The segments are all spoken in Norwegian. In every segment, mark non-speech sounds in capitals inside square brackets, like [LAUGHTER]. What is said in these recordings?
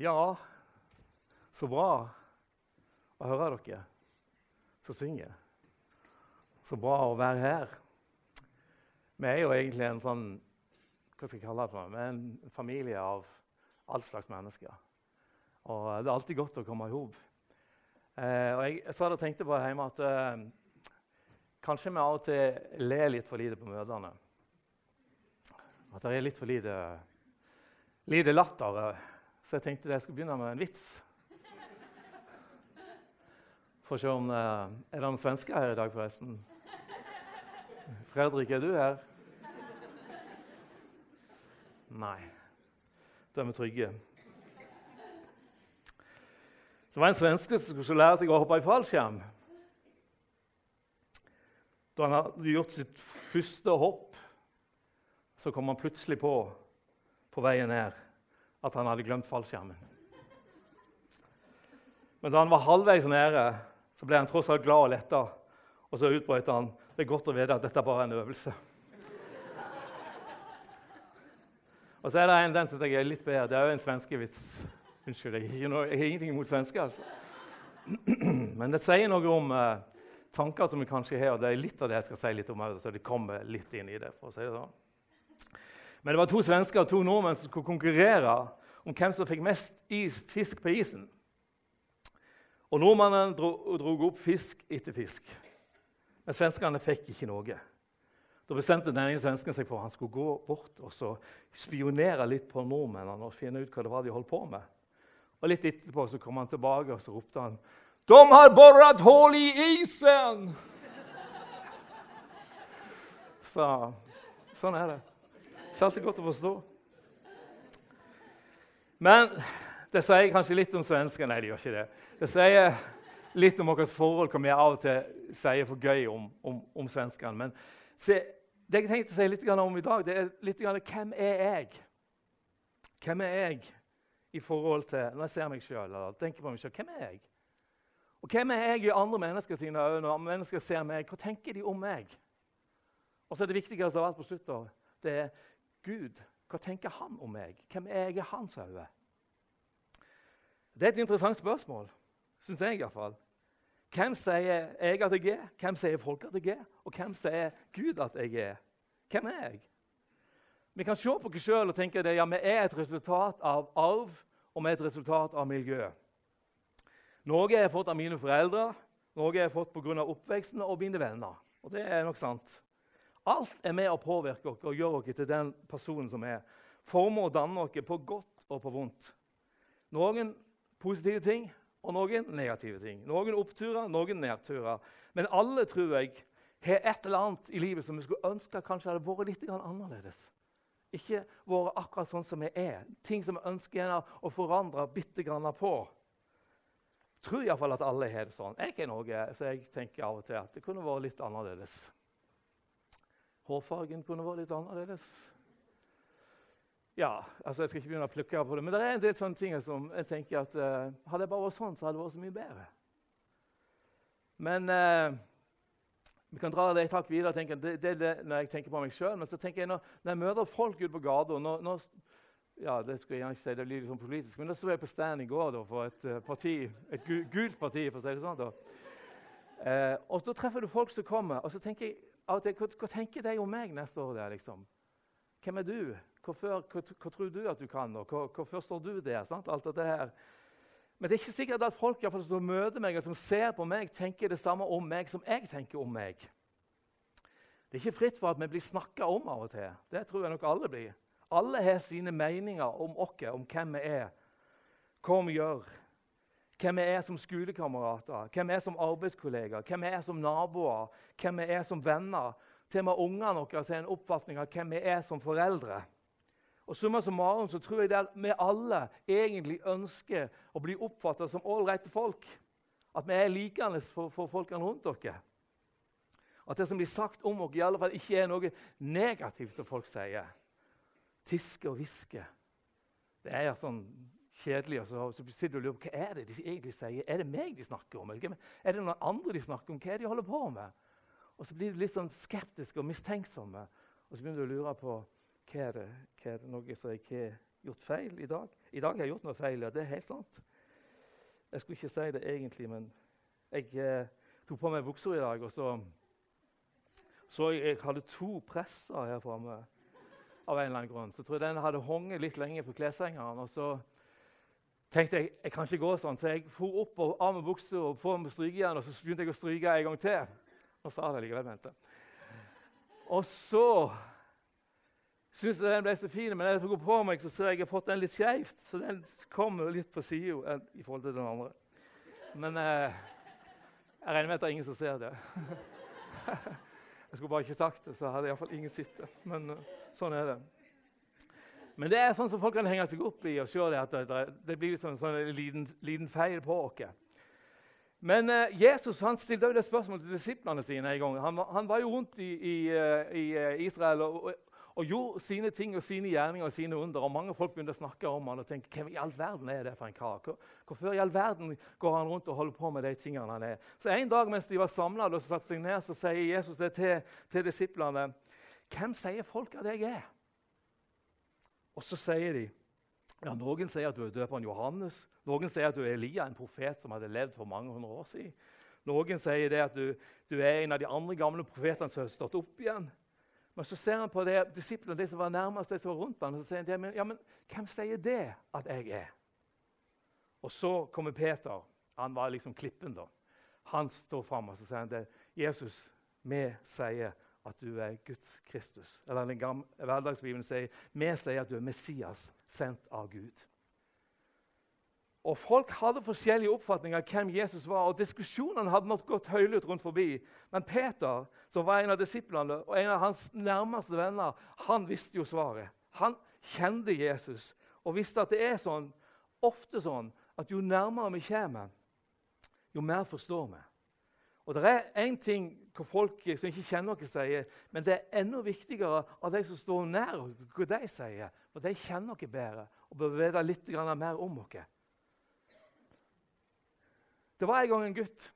Ja, så bra å høre dere som synger. Så bra å være her. Vi er jo egentlig en sånn hva skal jeg kalle det for? Vi er en familie av all slags mennesker. Og Det er alltid godt å komme i hop. Eh, og jeg, jeg det og tenkte på hjemme at eh, kanskje vi av og til ler litt for lite på møtene. At det er litt for lite, lite latter. Så jeg tenkte jeg skulle begynne med en vits. For å se om eh, Er det noen svensker her i dag, forresten? Fredrik, er du her? Nei. Da er vi trygge. Det var en svenske som skulle lære seg å hoppe i fallskjerm. Da han hadde gjort sitt første hopp, så kom han plutselig på på veien ned at han hadde glemt fallskjermen. Men da han var halvveis nede, så ble han tross alt glad og letta. Og så utbrøt han det er godt å vite at dette bare er en øvelse. Og så er det en den som jeg er litt bedre. Det er jo en svenskevits. Unnskyld, jeg, har ingenting imot svensker. altså. [CLEARS THROAT] Men det sier noe om eh, tanker som vi kanskje har, og det er litt av det jeg skal si litt om. så det kommer litt inn i det, for å si det sånn. Men det var to svensker og to nordmenn som skulle konkurrere om hvem som fikk mest is, fisk på isen. Og Nordmannen dro, dro opp fisk etter fisk. Men svenskene fikk ikke noe. Da bestemte den ene svensken seg for at han skulle gå bort og så spionere litt på nordmennene og finne ut hva det var de holdt på med. Og Litt etterpå så kom han tilbake og så ropte han, 'De har boret hull i isen!' Så, sånn er det. Ikke alltid godt å forstå. Men det sier kanskje litt om svenskene. Nei, det gjør ikke det. Det sier litt om vårt forhold, hva vi av og til sier for gøy om, om, om svenskene. Men se, det jeg tenkte å si litt om i dag, det er litt grann, hvem er jeg? Hvem er jeg i forhold til Når jeg ser meg sjøl eller tenker på meg sjøl, hvem er jeg? Og hvem er jeg i andre mennesker sine øyne? Når mennesker ser meg, hva tenker de om meg? Og så er det viktigste av alt på slutten, det er Gud. Hva tenker han om meg? Hvem er jeg i hans øyne? Det er et interessant spørsmål, syns jeg iallfall. Hvem sier jeg at jeg er? Hvem sier folk at jeg er? Og hvem sier Gud at jeg er? Hvem er jeg? Vi kan se på oss sjøl og tenke at ja, vi er et resultat av arv og vi er et resultat av miljø. Noe jeg fått av mine foreldre, noe jeg har fått pga. oppveksten og mine venner. Og det er nok sant. Alt er med å påvirke oss og gjøre oss til den personen som er. Former og danner oss på godt og på vondt. Noen positive ting og noen negative ting. Noen oppturer, noen nedturer. Men alle tror jeg har et eller annet i livet som vi skulle ønske kanskje hadde vært litt annerledes. Ikke vært akkurat sånn som vi er. Ting som vi ønsker å forandre bitte grann på. Jeg tror iallfall at alle har det sånn. Jeg er noe, så jeg tenker av og til at det kunne vært litt annerledes. Hårfargen kunne vært litt annerledes. Ja, altså Jeg skal ikke begynne å plukke på det, men det er en del sånne ting som jeg tenker at uh, Hadde jeg bare vært sånn, så hadde det vært så mye bedre. Men uh, vi kan dra det et hakk videre. Tenker, det, det, det, når jeg tenker på meg sjøl. Men så tenker jeg når, når jeg møter folk ute på gata ja, det skulle jeg ikke si, det blir litt sånn politisk, men da så jeg på stand i går da, for et uh, parti, et gult parti. for å si det sånn da. og Da treffer du folk som kommer, og så tenker jeg av og til, hva, hva tenker de om meg neste år? der, liksom? Hvem er du? Hvorfor, hva, hva, tror du at du kan? og Hvorfor står du der? Sant? Alt dette her. Men det er ikke sikkert at folk som møter meg, og som ser på meg, tenker det samme om meg som jeg tenker om meg. Det er ikke fritt for at vi blir snakka om av og til. Det tror jeg nok alle blir. Alle har sine meninger om oss, om hvem vi er, hva vi gjør. Hvem vi er som skolekamerater, hvem vi er som arbeidskollegaer, hvem vi er som naboer, hvem vi er som venner. Til og med ungene våre har en oppfatning av hvem vi er som foreldre. Og summa summarum så tror jeg det at vi alle egentlig ønsker å bli oppfatta som ålreite folk. At vi er likende for, for folkene rundt dere. At det som blir sagt om oss, i alle fall ikke er noe negativt, som folk sier. Tiske og hviske. Det er sånn kjedelig. Og så, så sitter du og lurer på hva er det de egentlig sier. Er det meg de snakker om? Eller er det noen andre de snakker om? Hva er det de holder på med? Og så blir du litt sånn skeptiske og mistenksomme. Og så begynner du å lure på hva er det, hva er det noe som jeg, har gjort feil i dag. I dag har jeg gjort noe feil, ja, det er helt sant. Jeg skulle ikke si det egentlig, men jeg eh, tok på meg bukser i dag, og så så jeg, jeg hadde to presser her framme av en eller annen grunn. Så jeg tror jeg den hadde hengt litt lenge på kleshengeren. Og så tenkte jeg jeg kan ikke gå sånn, så jeg for opp og av med buksa og på med strykejern, og så begynte jeg å stryke en gang til. Og sa det likevel, mente. Og så syntes jeg den ble så fin, men jeg tok på meg, så ser jeg jeg har fått den litt skeivt. Så den kommer litt på sida i forhold til den andre. Men eh, jeg regner med at det er ingen som ser det. [LAUGHS] jeg skulle bare ikke sagt det, så hadde iallfall ingen sett det. Men uh, sånn er det. Men det er sånn som folk kan henge seg opp i og se det at det, blir sånn, sånn en liten, liten, feil på oss. Men uh, Jesus han stilte det spørsmålet til disiplene sine en gang. Han, han var jo rundt i, i, uh, i Israel og, og gjorde sine ting og sine gjerninger og sine under. og Mange folk begynte å snakke om han og tenke hvem i all verden er det for en kar? Hvorfor i all verden går han rundt og holder på med de tingene han er? Så En dag mens de var samla og satte seg ned, så sier Jesus det til, til disiplene. Hvem sier folk at jeg er? Og så sier de ja, Noen sier at du er døperen Johannes. Noen sier at du er Elia, en profet som hadde levd for mange hundre år siden. Noen sier det at du, du er en av de andre gamle profetene som har stått opp igjen. Men så ser han på det, disiplene, de som var nærmest, de som var rundt ham, og så sier han ja, men hvem sier det at jeg er? Og så kommer Peter. Han var liksom klippen, da. Han står fram og så sier han det. Jesus, vi sier at du er Guds Kristus. Eller den gamle hverdagsbibelen sier vi sier at du er Messias, sendt av Gud. Og Folk hadde forskjellige oppfatninger av hvem Jesus var. og Diskusjonene hadde nok gått høylytt rundt forbi. Men Peter, som var en av disiplene og en av hans nærmeste venner, han visste jo svaret. Han kjente Jesus og visste at det er sånn, ofte sånn at jo nærmere vi kommer, jo mer forstår vi. Og Det er én ting hvor folk som ikke kjenner oss, sier, men det er enda viktigere av de som står nær hva de sier. For de kjenner oss bedre og bør vite litt mer om oss. Det var en gang en gutt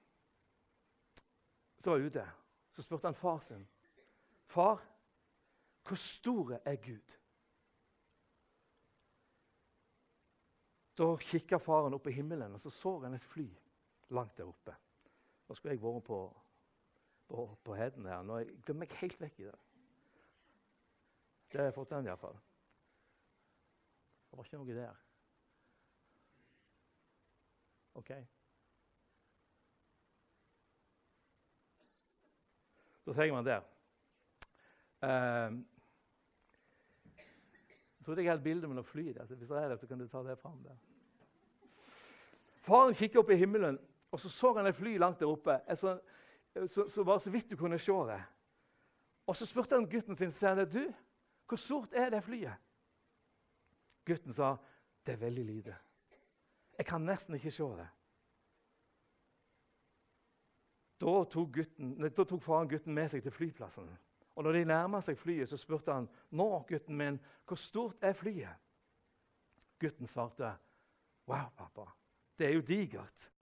som var ute. Så spurte han far sin. 'Far, hvor store er Gud?' Da kikka faren opp i himmelen og så så han et fly langt der oppe. Da skulle jeg vært på, på, på heden her. Nå jeg glemmer meg helt vekk i det. Det har jeg fått den iallfall. Det var ikke noe der. OK. Så trenger man der. Uh, jeg trodde jeg hadde bilde mellom flyet. fly der. Hvis det er det, så kan du ta det fram. der. Faren kikker opp i himmelen, og så så han et fly langt der oppe. Så, så, så bare så vidt du kunne se det. Og Så spurte han gutten sin sa han, du, hvor stort er det flyet. Gutten sa det er veldig lite. Jeg kan nesten ikke se det. Da tok, gutten, da tok, faren gutten med seg til flyplassen. Og når de nærma seg flyet, så spurte han nå, gutten min, hvor stort er flyet. Gutten svarte, 'Wow, pappa, det er jo digert.'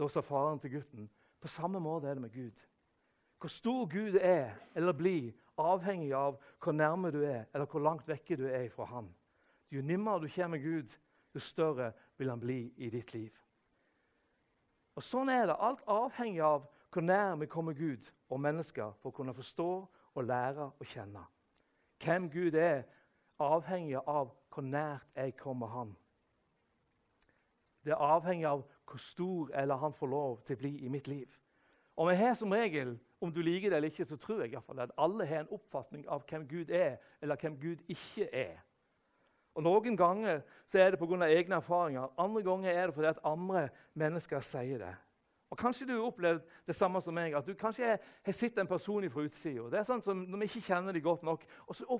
Da sa faren til gutten, 'På samme måte er det med Gud.' Hvor stor Gud er eller blir, avhengig av hvor nærme du er, eller hvor langt vekke du er fra Han. Jo nærmere du kommer Gud, jo større vil han bli i ditt liv. Og Sånn er det. Alt avhengig av hvor nær vi kommer Gud og mennesker for å kunne forstå og lære å kjenne. Hvem Gud er, avhengig av hvor nært jeg kommer Han. Det er avhengig av hvor stor eller han får lov til å bli i mitt liv. Og vi har som regel, om du liker det eller ikke, så tror jeg i fall at alle har en oppfatning av hvem Gud er, eller hvem Gud ikke er. Og Noen ganger så er det pga. egne erfaringer, andre ganger er det fordi at andre mennesker sier det. Og Kanskje du har opplevd det samme som meg, at du kanskje har sett en person fra utsida. Det er sånn som når vi ikke kjenner dem godt nok, og så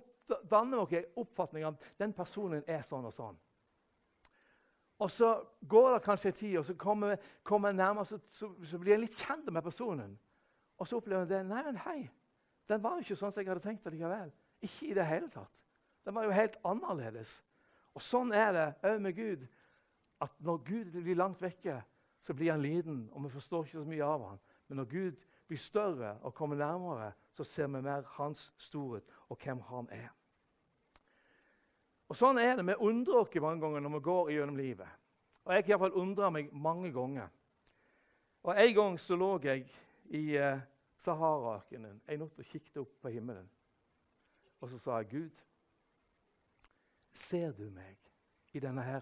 danner vi en oppfatning av at den personen er sånn og sånn. Og Så går det kanskje en tid, og så kommer, kommer nærmere, så, så, så, blir jeg litt kjent med personen. Og så opplever jeg det. Nei, men hei, den var jo ikke sånn som jeg hadde tenkt det likevel. Ikke i det hele tatt. Den var jo helt annerledes. Og sånn er det òg med Gud. At når Gud blir langt vekke, så blir han liten, og vi forstår ikke så mye av han. Men når Gud blir større og kommer nærmere, så ser vi mer hans storhet og hvem han er. Og Sånn er det. Vi undrer oss mange ganger når vi går gjennom livet. Og Jeg har iallfall undra meg mange ganger. Og En gang så lå jeg i eh, Sahara-ørkenen. Jeg nådde og kikket opp på himmelen. Og så sa jeg, 'Gud, ser du meg i denne her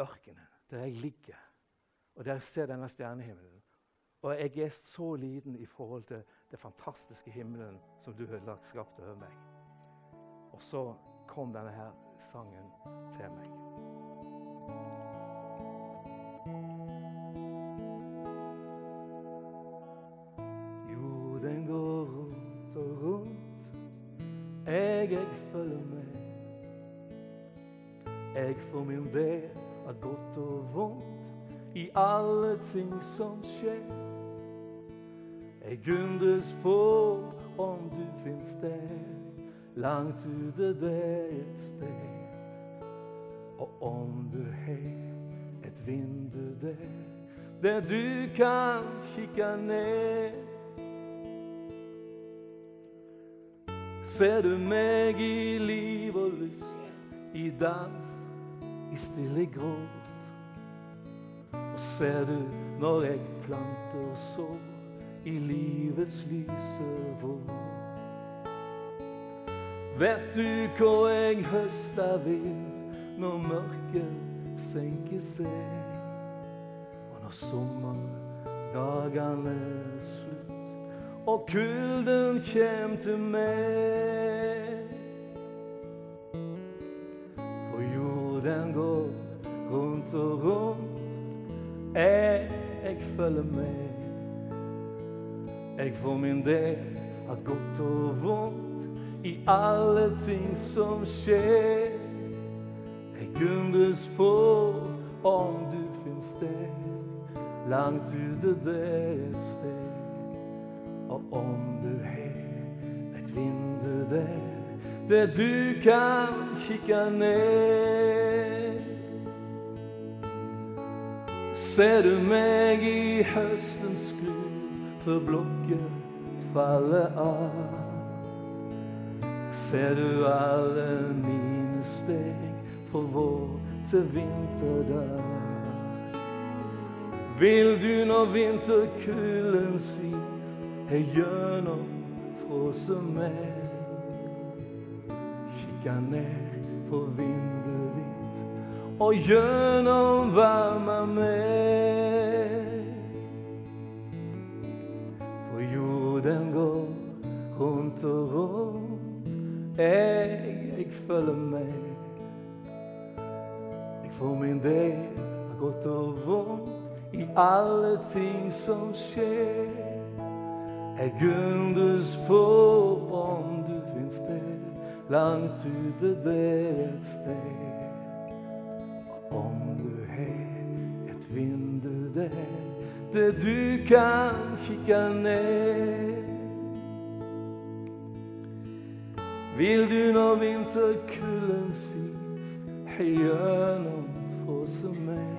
ørkenen, der jeg ligger, og der jeg ser denne stjernehimmelen?' Og jeg er så liten i forhold til den fantastiske himmelen som du har skapt over meg. Og så kom denne her sangen til meg. Jo, den går rundt og rundt, jeg, jeg følger med. Jeg får min del av godt og vondt i alle ting som skjer. Jeg undres på om du finnes der langt ute det et sted. Og om du har et vindu der, der du kan kikke ned. Ser du meg i liv og lyst, i dans, i stille gråt? Og ser du når jeg planter sår i livets lyse vår? Vet du hva jeg høster vil når mørket senker seg? Og når sommerdagene er slutt og kulden kjem til meg. For jorden går rundt og rundt, jeg, jeg følger med. Jeg får min del av godt og vondt i alle ting som skjer. Jeg undres på om du finnes der, langt ute der et sted. Og om du har et vindu der, der du kan kikke ned. Ser du meg i høstens gru, før blokket faller av? Ser du alle mine steg fra vår til vinterdag? Vil du når vinterkulden sis, har gjennom frose meg? Kikka ned på vinduet ditt og gjennom varme meg. For jorden går rundt og rundt jeg, jeg følger med. Jeg får min del av godt og vondt i alle ting som skjer. Jeg undres på om du finnes der, langt ute der et sted. Og om du har et vindu der, der du kan kikke ned. Vil du når vinterkulden sis gjennom frose meg?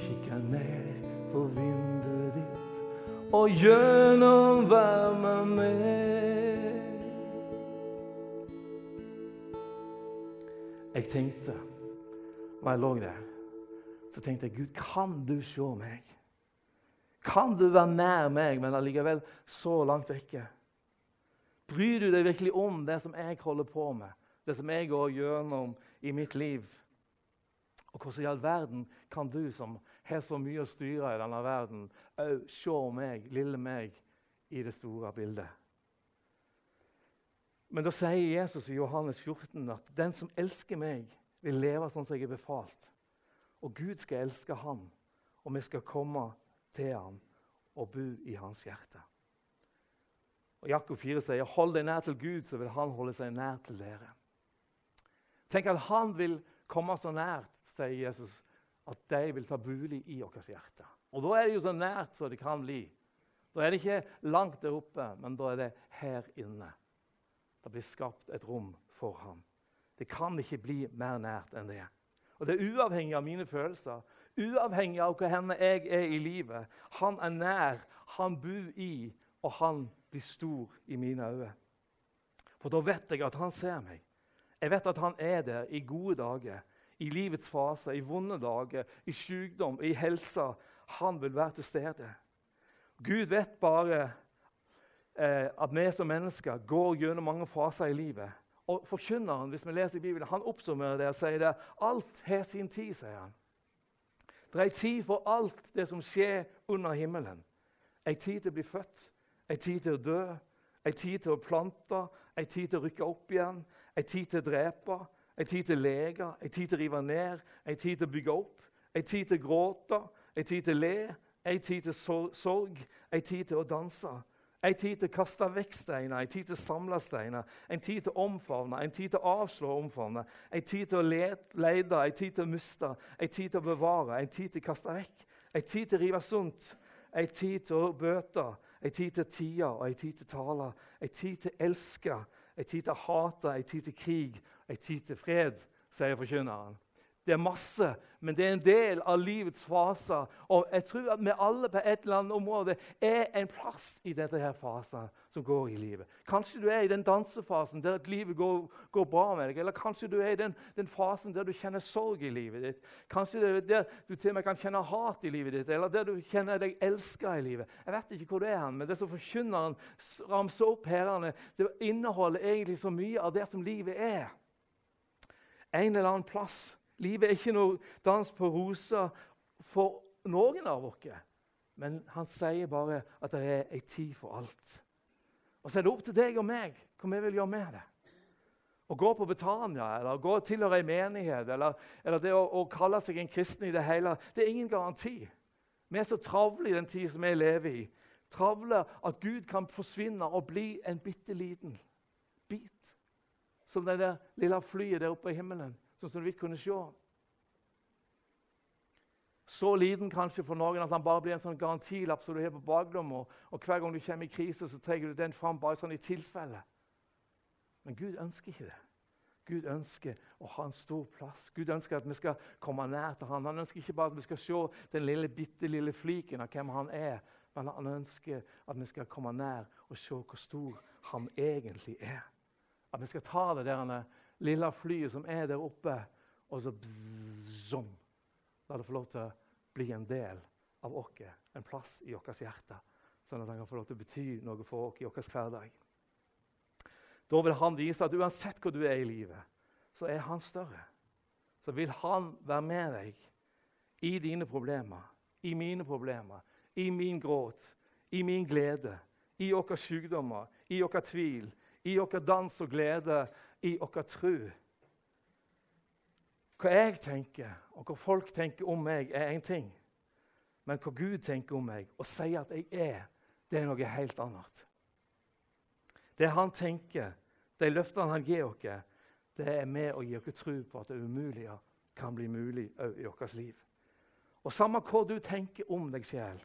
Kikka ned på vinduet ditt og gjennom varme meg. Jeg tenkte, når jeg lå der, så tenkte jeg Gud, kan du se meg? Kan du være nær meg, men allikevel så langt vekke? Bryr du deg virkelig om det som jeg holder på med, det som jeg går gjennom i mitt liv? Og hvordan i all verden kan du som har så mye å styre i denne verden, òg se meg, lille meg, i det store bildet? Men da sier Jesus i Johannes 14 at den som elsker meg, vil leve sånn som jeg er befalt. Og Gud skal elske ham, og vi skal komme til ham og bo i hans hjerte. Og Jakob 4 sier, 'Hold deg nær til Gud, så vil han holde seg nær til dere'. Tenk at han vil komme så nært, sier Jesus, at de vil ta bolig i vårt hjerte. Og da er det jo så nært som det kan bli. Da er det ikke langt der oppe, men da er det her inne. Det blir skapt et rom for ham. Det kan ikke bli mer nært enn det. Og Det er uavhengig av mine følelser, uavhengig av hvor jeg er i livet. Han er nær, han bor i, og han blir stor i mine øyne. For da vet jeg at han ser meg. Jeg vet at han er der i gode dager, i livets fase, i vonde dager, i sykdom, i helsa. Han vil være til stede. Gud vet bare eh, at vi som mennesker går gjennom mange faser i livet. Og Forkynneren hvis vi leser i Bibelen, han oppsummerer det og sier det. Alt har sin tid, sier han. Det er en tid for alt det som skjer under himmelen. En tid til å bli født, en tid til å dø, ei tid til å plante, ei tid til å rykke opp igjen, ei tid til å drepe, ei tid til å lege, ei tid til å rive ned, ei tid til å bygge opp, ei tid til å gråte, ei tid til å le, ei tid til sorg, ei tid til å danse. En tid til å kaste vekk steiner, en tid til å samle steiner, en tid til å omfavne, en tid til å avslå og omfavne, en tid til å lete, en tid til å miste, en tid til å bevare, en tid til å kaste vekk, en tid til å rive sunt, en tid til å bøte, en tid til tida og en tid til tala. Ei tid til å elske, en tid til å hate, en tid til krig, en tid til fred, sier forkynneren. Det er masse, men det er en del av livets faser. Og jeg tror at vi alle på et eller annet område er en plass i dette her fasen som går i livet. Kanskje du er i den dansefasen der livet går, går bra med deg. Eller kanskje du er i den, den, fasen der du kjenner sorg i livet ditt. Kanskje det er der du til og med kan kjenne hat i livet ditt, eller der du kjenner deg elska i livet. Jeg vet ikke hvor du er, men det som forkynneren ramser opp her, det inneholder egentlig så mye av det som livet er. En eller annen plass Livet er ikke noe dans på roser for noen av oss. Men han sier bare at det er ei tid for alt. Og Så er det opp til deg og meg hva vi vil gjøre med det. Å gå på Betania eller gå og tilhøre ei menighet eller, eller det å, å, kalle seg en kristen i det hele, det er ingen garanti. Vi er så travle i den tid som vi lever i. Travle at Gud kan forsvinne og bli en bitte liten bit. Som det der lille flyet der oppe i himmelen sånn som du vidt kunne se. Så liten kanskje for noen at han bare blir en sånn garantilapp som du har på baklomma. Og hver gang du kommer i krise, så trenger du den fram bare sånn i tilfelle. Men Gud ønsker ikke det. Gud ønsker å ha en stor plass. Gud ønsker at vi skal komme nær til ham. Han ønsker ikke bare at vi skal se den lille, bitte lille fliken av hvem han er, men han ønsker at vi skal komme nær og se hvor stor han egentlig er. At vi skal ta det der lille flyet som er der oppe, og så bzzzom. La det få lov til å bli en del av oss, en plass i vårt hjerte, sånn at han kan få lov til å bety noe for oss i vår hverdag. Da vil han vise at uansett hvor du er i livet, så er han større. Så vil han være med deg i dine problemer, i mine problemer, i min gråt, i min glede, i våre sykdommer, i vår tvil, i vår dans og glede, i vår tro. Hva jeg tenker, og hva folk tenker om meg, er én ting. Men hva Gud tenker om meg og sier at jeg er, det er noe helt annet. Det han tenker, de løftene han gir oss, det er med å gi oss tro på at det umulige kan bli mulig i vårt liv. Og Samme hva du tenker om deg selv,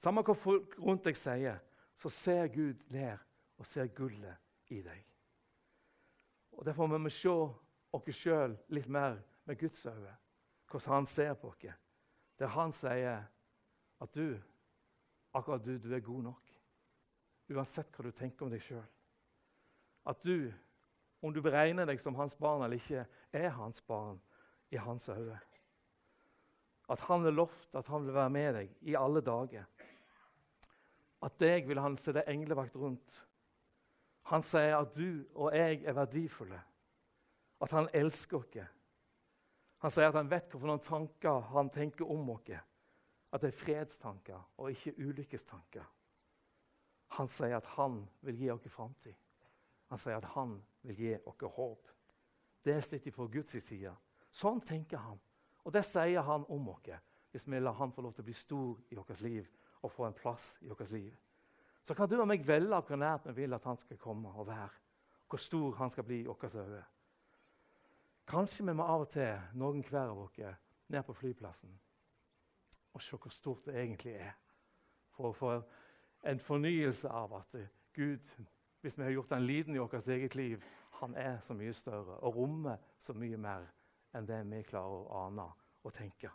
samme hva folk rundt deg sier, så ser Gud ned og ser gullet i deg. Og Derfor må vi se oss sjøl litt mer med Guds øyne, hvordan han ser på oss. Der han sier at du, akkurat du, du er god nok. Uansett hva du tenker om deg sjøl. At du, om du beregner deg som hans barn eller ikke, er hans barn i hans øyne. At han har lovt at han vil være med deg i alle dager. At deg vil han sette englevakt rundt han sier at du og jeg er verdifulle, at han elsker oss. Han sier at han vet hvilke tanker han tenker om oss. At det er fredstanker og ikke ulykkestanker. Han sier at han vil gi oss framtid. Han sier at han vil gi oss håp. Det er slitt fra Guds side. Sånn tenker han. Og det sier han om oss, hvis vi lar han få lov til å bli stor i vårt liv og få en plass i vårt liv. Så kan du og meg velge hvor nært vi vil at han skal komme og være. Hvor stor han skal bli i våre øyne. Kanskje vi må av og til, noen hver av oss, ned på flyplassen og se hvor stort det egentlig er. For å få en fornyelse av at Gud, hvis vi har gjort en liten i vårt eget liv, han er så mye større og rommer så mye mer enn det vi klarer å ane og tenke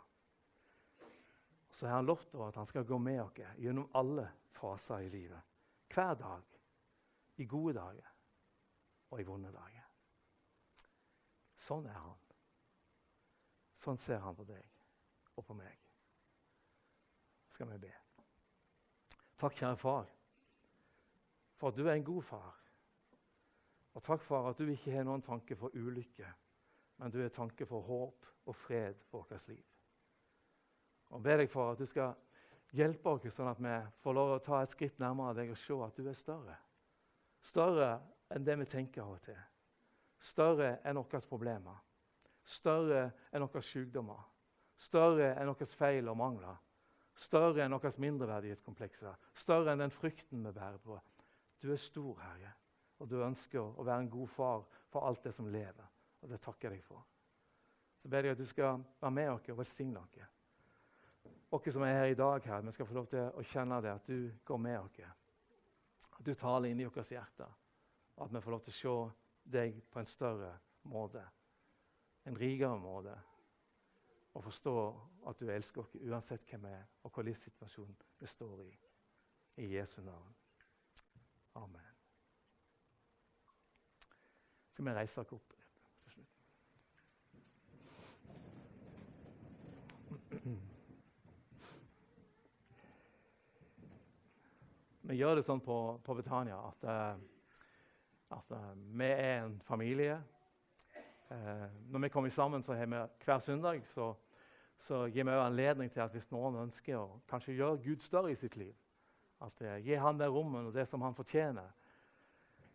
så har han lovt at han skal gå med oss gjennom alle faser i livet. Hver dag. I gode dager og i vonde dager. Sånn er han. Sånn ser han på deg og på meg. Skal vi be. Takk, kjære far, for at du er en god far. Og takk, far, at du ikke har noen tanke for ulykke, men du har tanke for håp og fred for vårt liv. Og ber deg for at du skal hjelpe oss, sånn at vi får lov å ta et skritt nærmere deg og se at du er større. Større enn det vi tenker av og til. Større enn våre problemer. Større enn våre sykdommer. Større enn våre feil og mangler. Større enn våre mindreverdighetskomplekser. Større enn den frykten vi bærer på. Du er stor, Herre, og du ønsker å være en god far for alt det som lever. Og det takker jeg deg for. Så ber jeg at du skal være med oss og velsigne oss. Dere som er her i dag, her, vi skal få lov til å kjenne det, at du går med oss. At du taler inn i vårt hjerte. Og at vi får lov til å se deg på en større måte. En rikere måte. Og forstå at du elsker oss uansett hvem vi er, og hva livssituasjon vi står i. I Jesu navn. Amen. Skal vi reise oss opp Vi gjør det sånn på, på Betania at, uh, at uh, vi er en familie. Uh, når vi kommer sammen så har vi hver søndag, så, så gir vi anledning til at hvis noen ønsker å kanskje gjøre Gud større i sitt liv, at Gi han det rommet og det som han fortjener,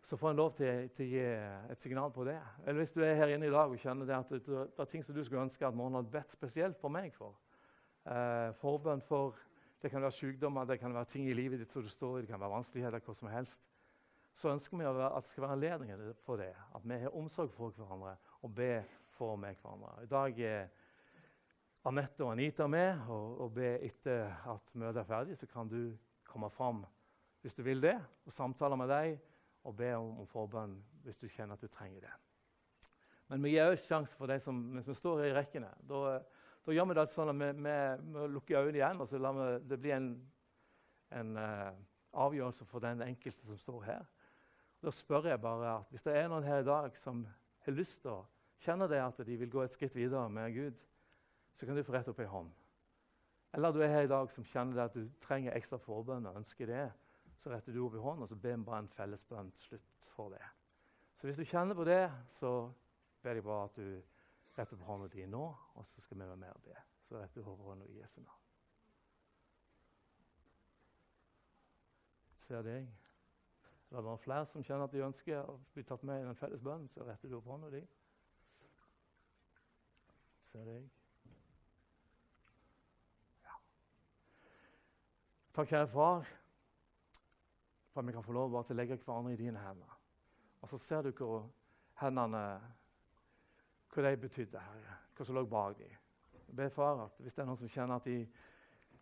så får en lov til, til, å gi et signal på det. Eller hvis du er her inne i dag og kjenner det at det, det er ting som du skulle ønske at noen hadde bedt spesielt for meg for. forbønn for det kan være sykdommer, det kan være ting i livet ditt som du står i, det kan være vanskeligheter, hva som helst. Så ønsker vi at det skal være anledning for det. At vi har omsorg for hverandre og ber for med hverandre. I dag er Anette og Anita med og, og be etter at møtet er ferdig. Så kan du komme fram hvis du vil det, og samtale med deg og be om, om forbønn hvis du kjenner at du trenger det. Men vi gir også sjanse for de som, mens vi står i rekkene. Da, da gjør vi det sånn at vi, vi, vi lukker øynene igjen, og så lar vi det bli en, en uh, avgjørelse for den enkelte som står her. Da spør jeg bare at hvis det er noen her i dag som har lyst til å kjenne det at de vil gå et skritt videre med Gud, så kan du få rett opp ei hånd. Eller du er her i dag som kjenner det at du trenger ekstra forbønn og ønsker det, så retter du opp i hånden og så ber vi bare en felles bønn slutt for det. Så hvis du kjenner på det, så ber jeg bare at du Rett opp hånda di nå, og så skal vi være med og be. Så rett opp hånda i Jesu navn. Ser deg. Er det flere som kjenner at de ønsker å bli tatt med i den felles bønnen, så retter du opp hånda di. Ser deg. Ja. Takk, kjære far, for at vi kan få lov til å legge hverandre i dine hender. Og så ser du hvor hendene hva de betydde, Herre. Hva som lå bak dem. Jeg ber far at hvis det er noen som kjenner at de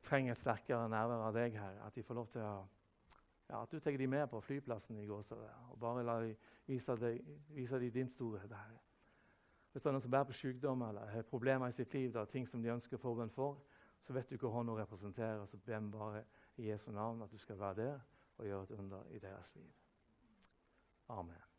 trenger et sterkere nærvær av deg, Herre, at de får lov til å ja, At du tar dem med på flyplassen i Gåsøya og bare la dem vise, deg, vise dem din storhet, Herre. Hvis det er noen som bærer på sykdom eller har problemer i sitt liv, da, ting som de ønsker forbønn for, så vet du hva hånda representerer. Så ber vi bare i Jesu navn at du skal være der og gjøre et under i deres liv. Amen.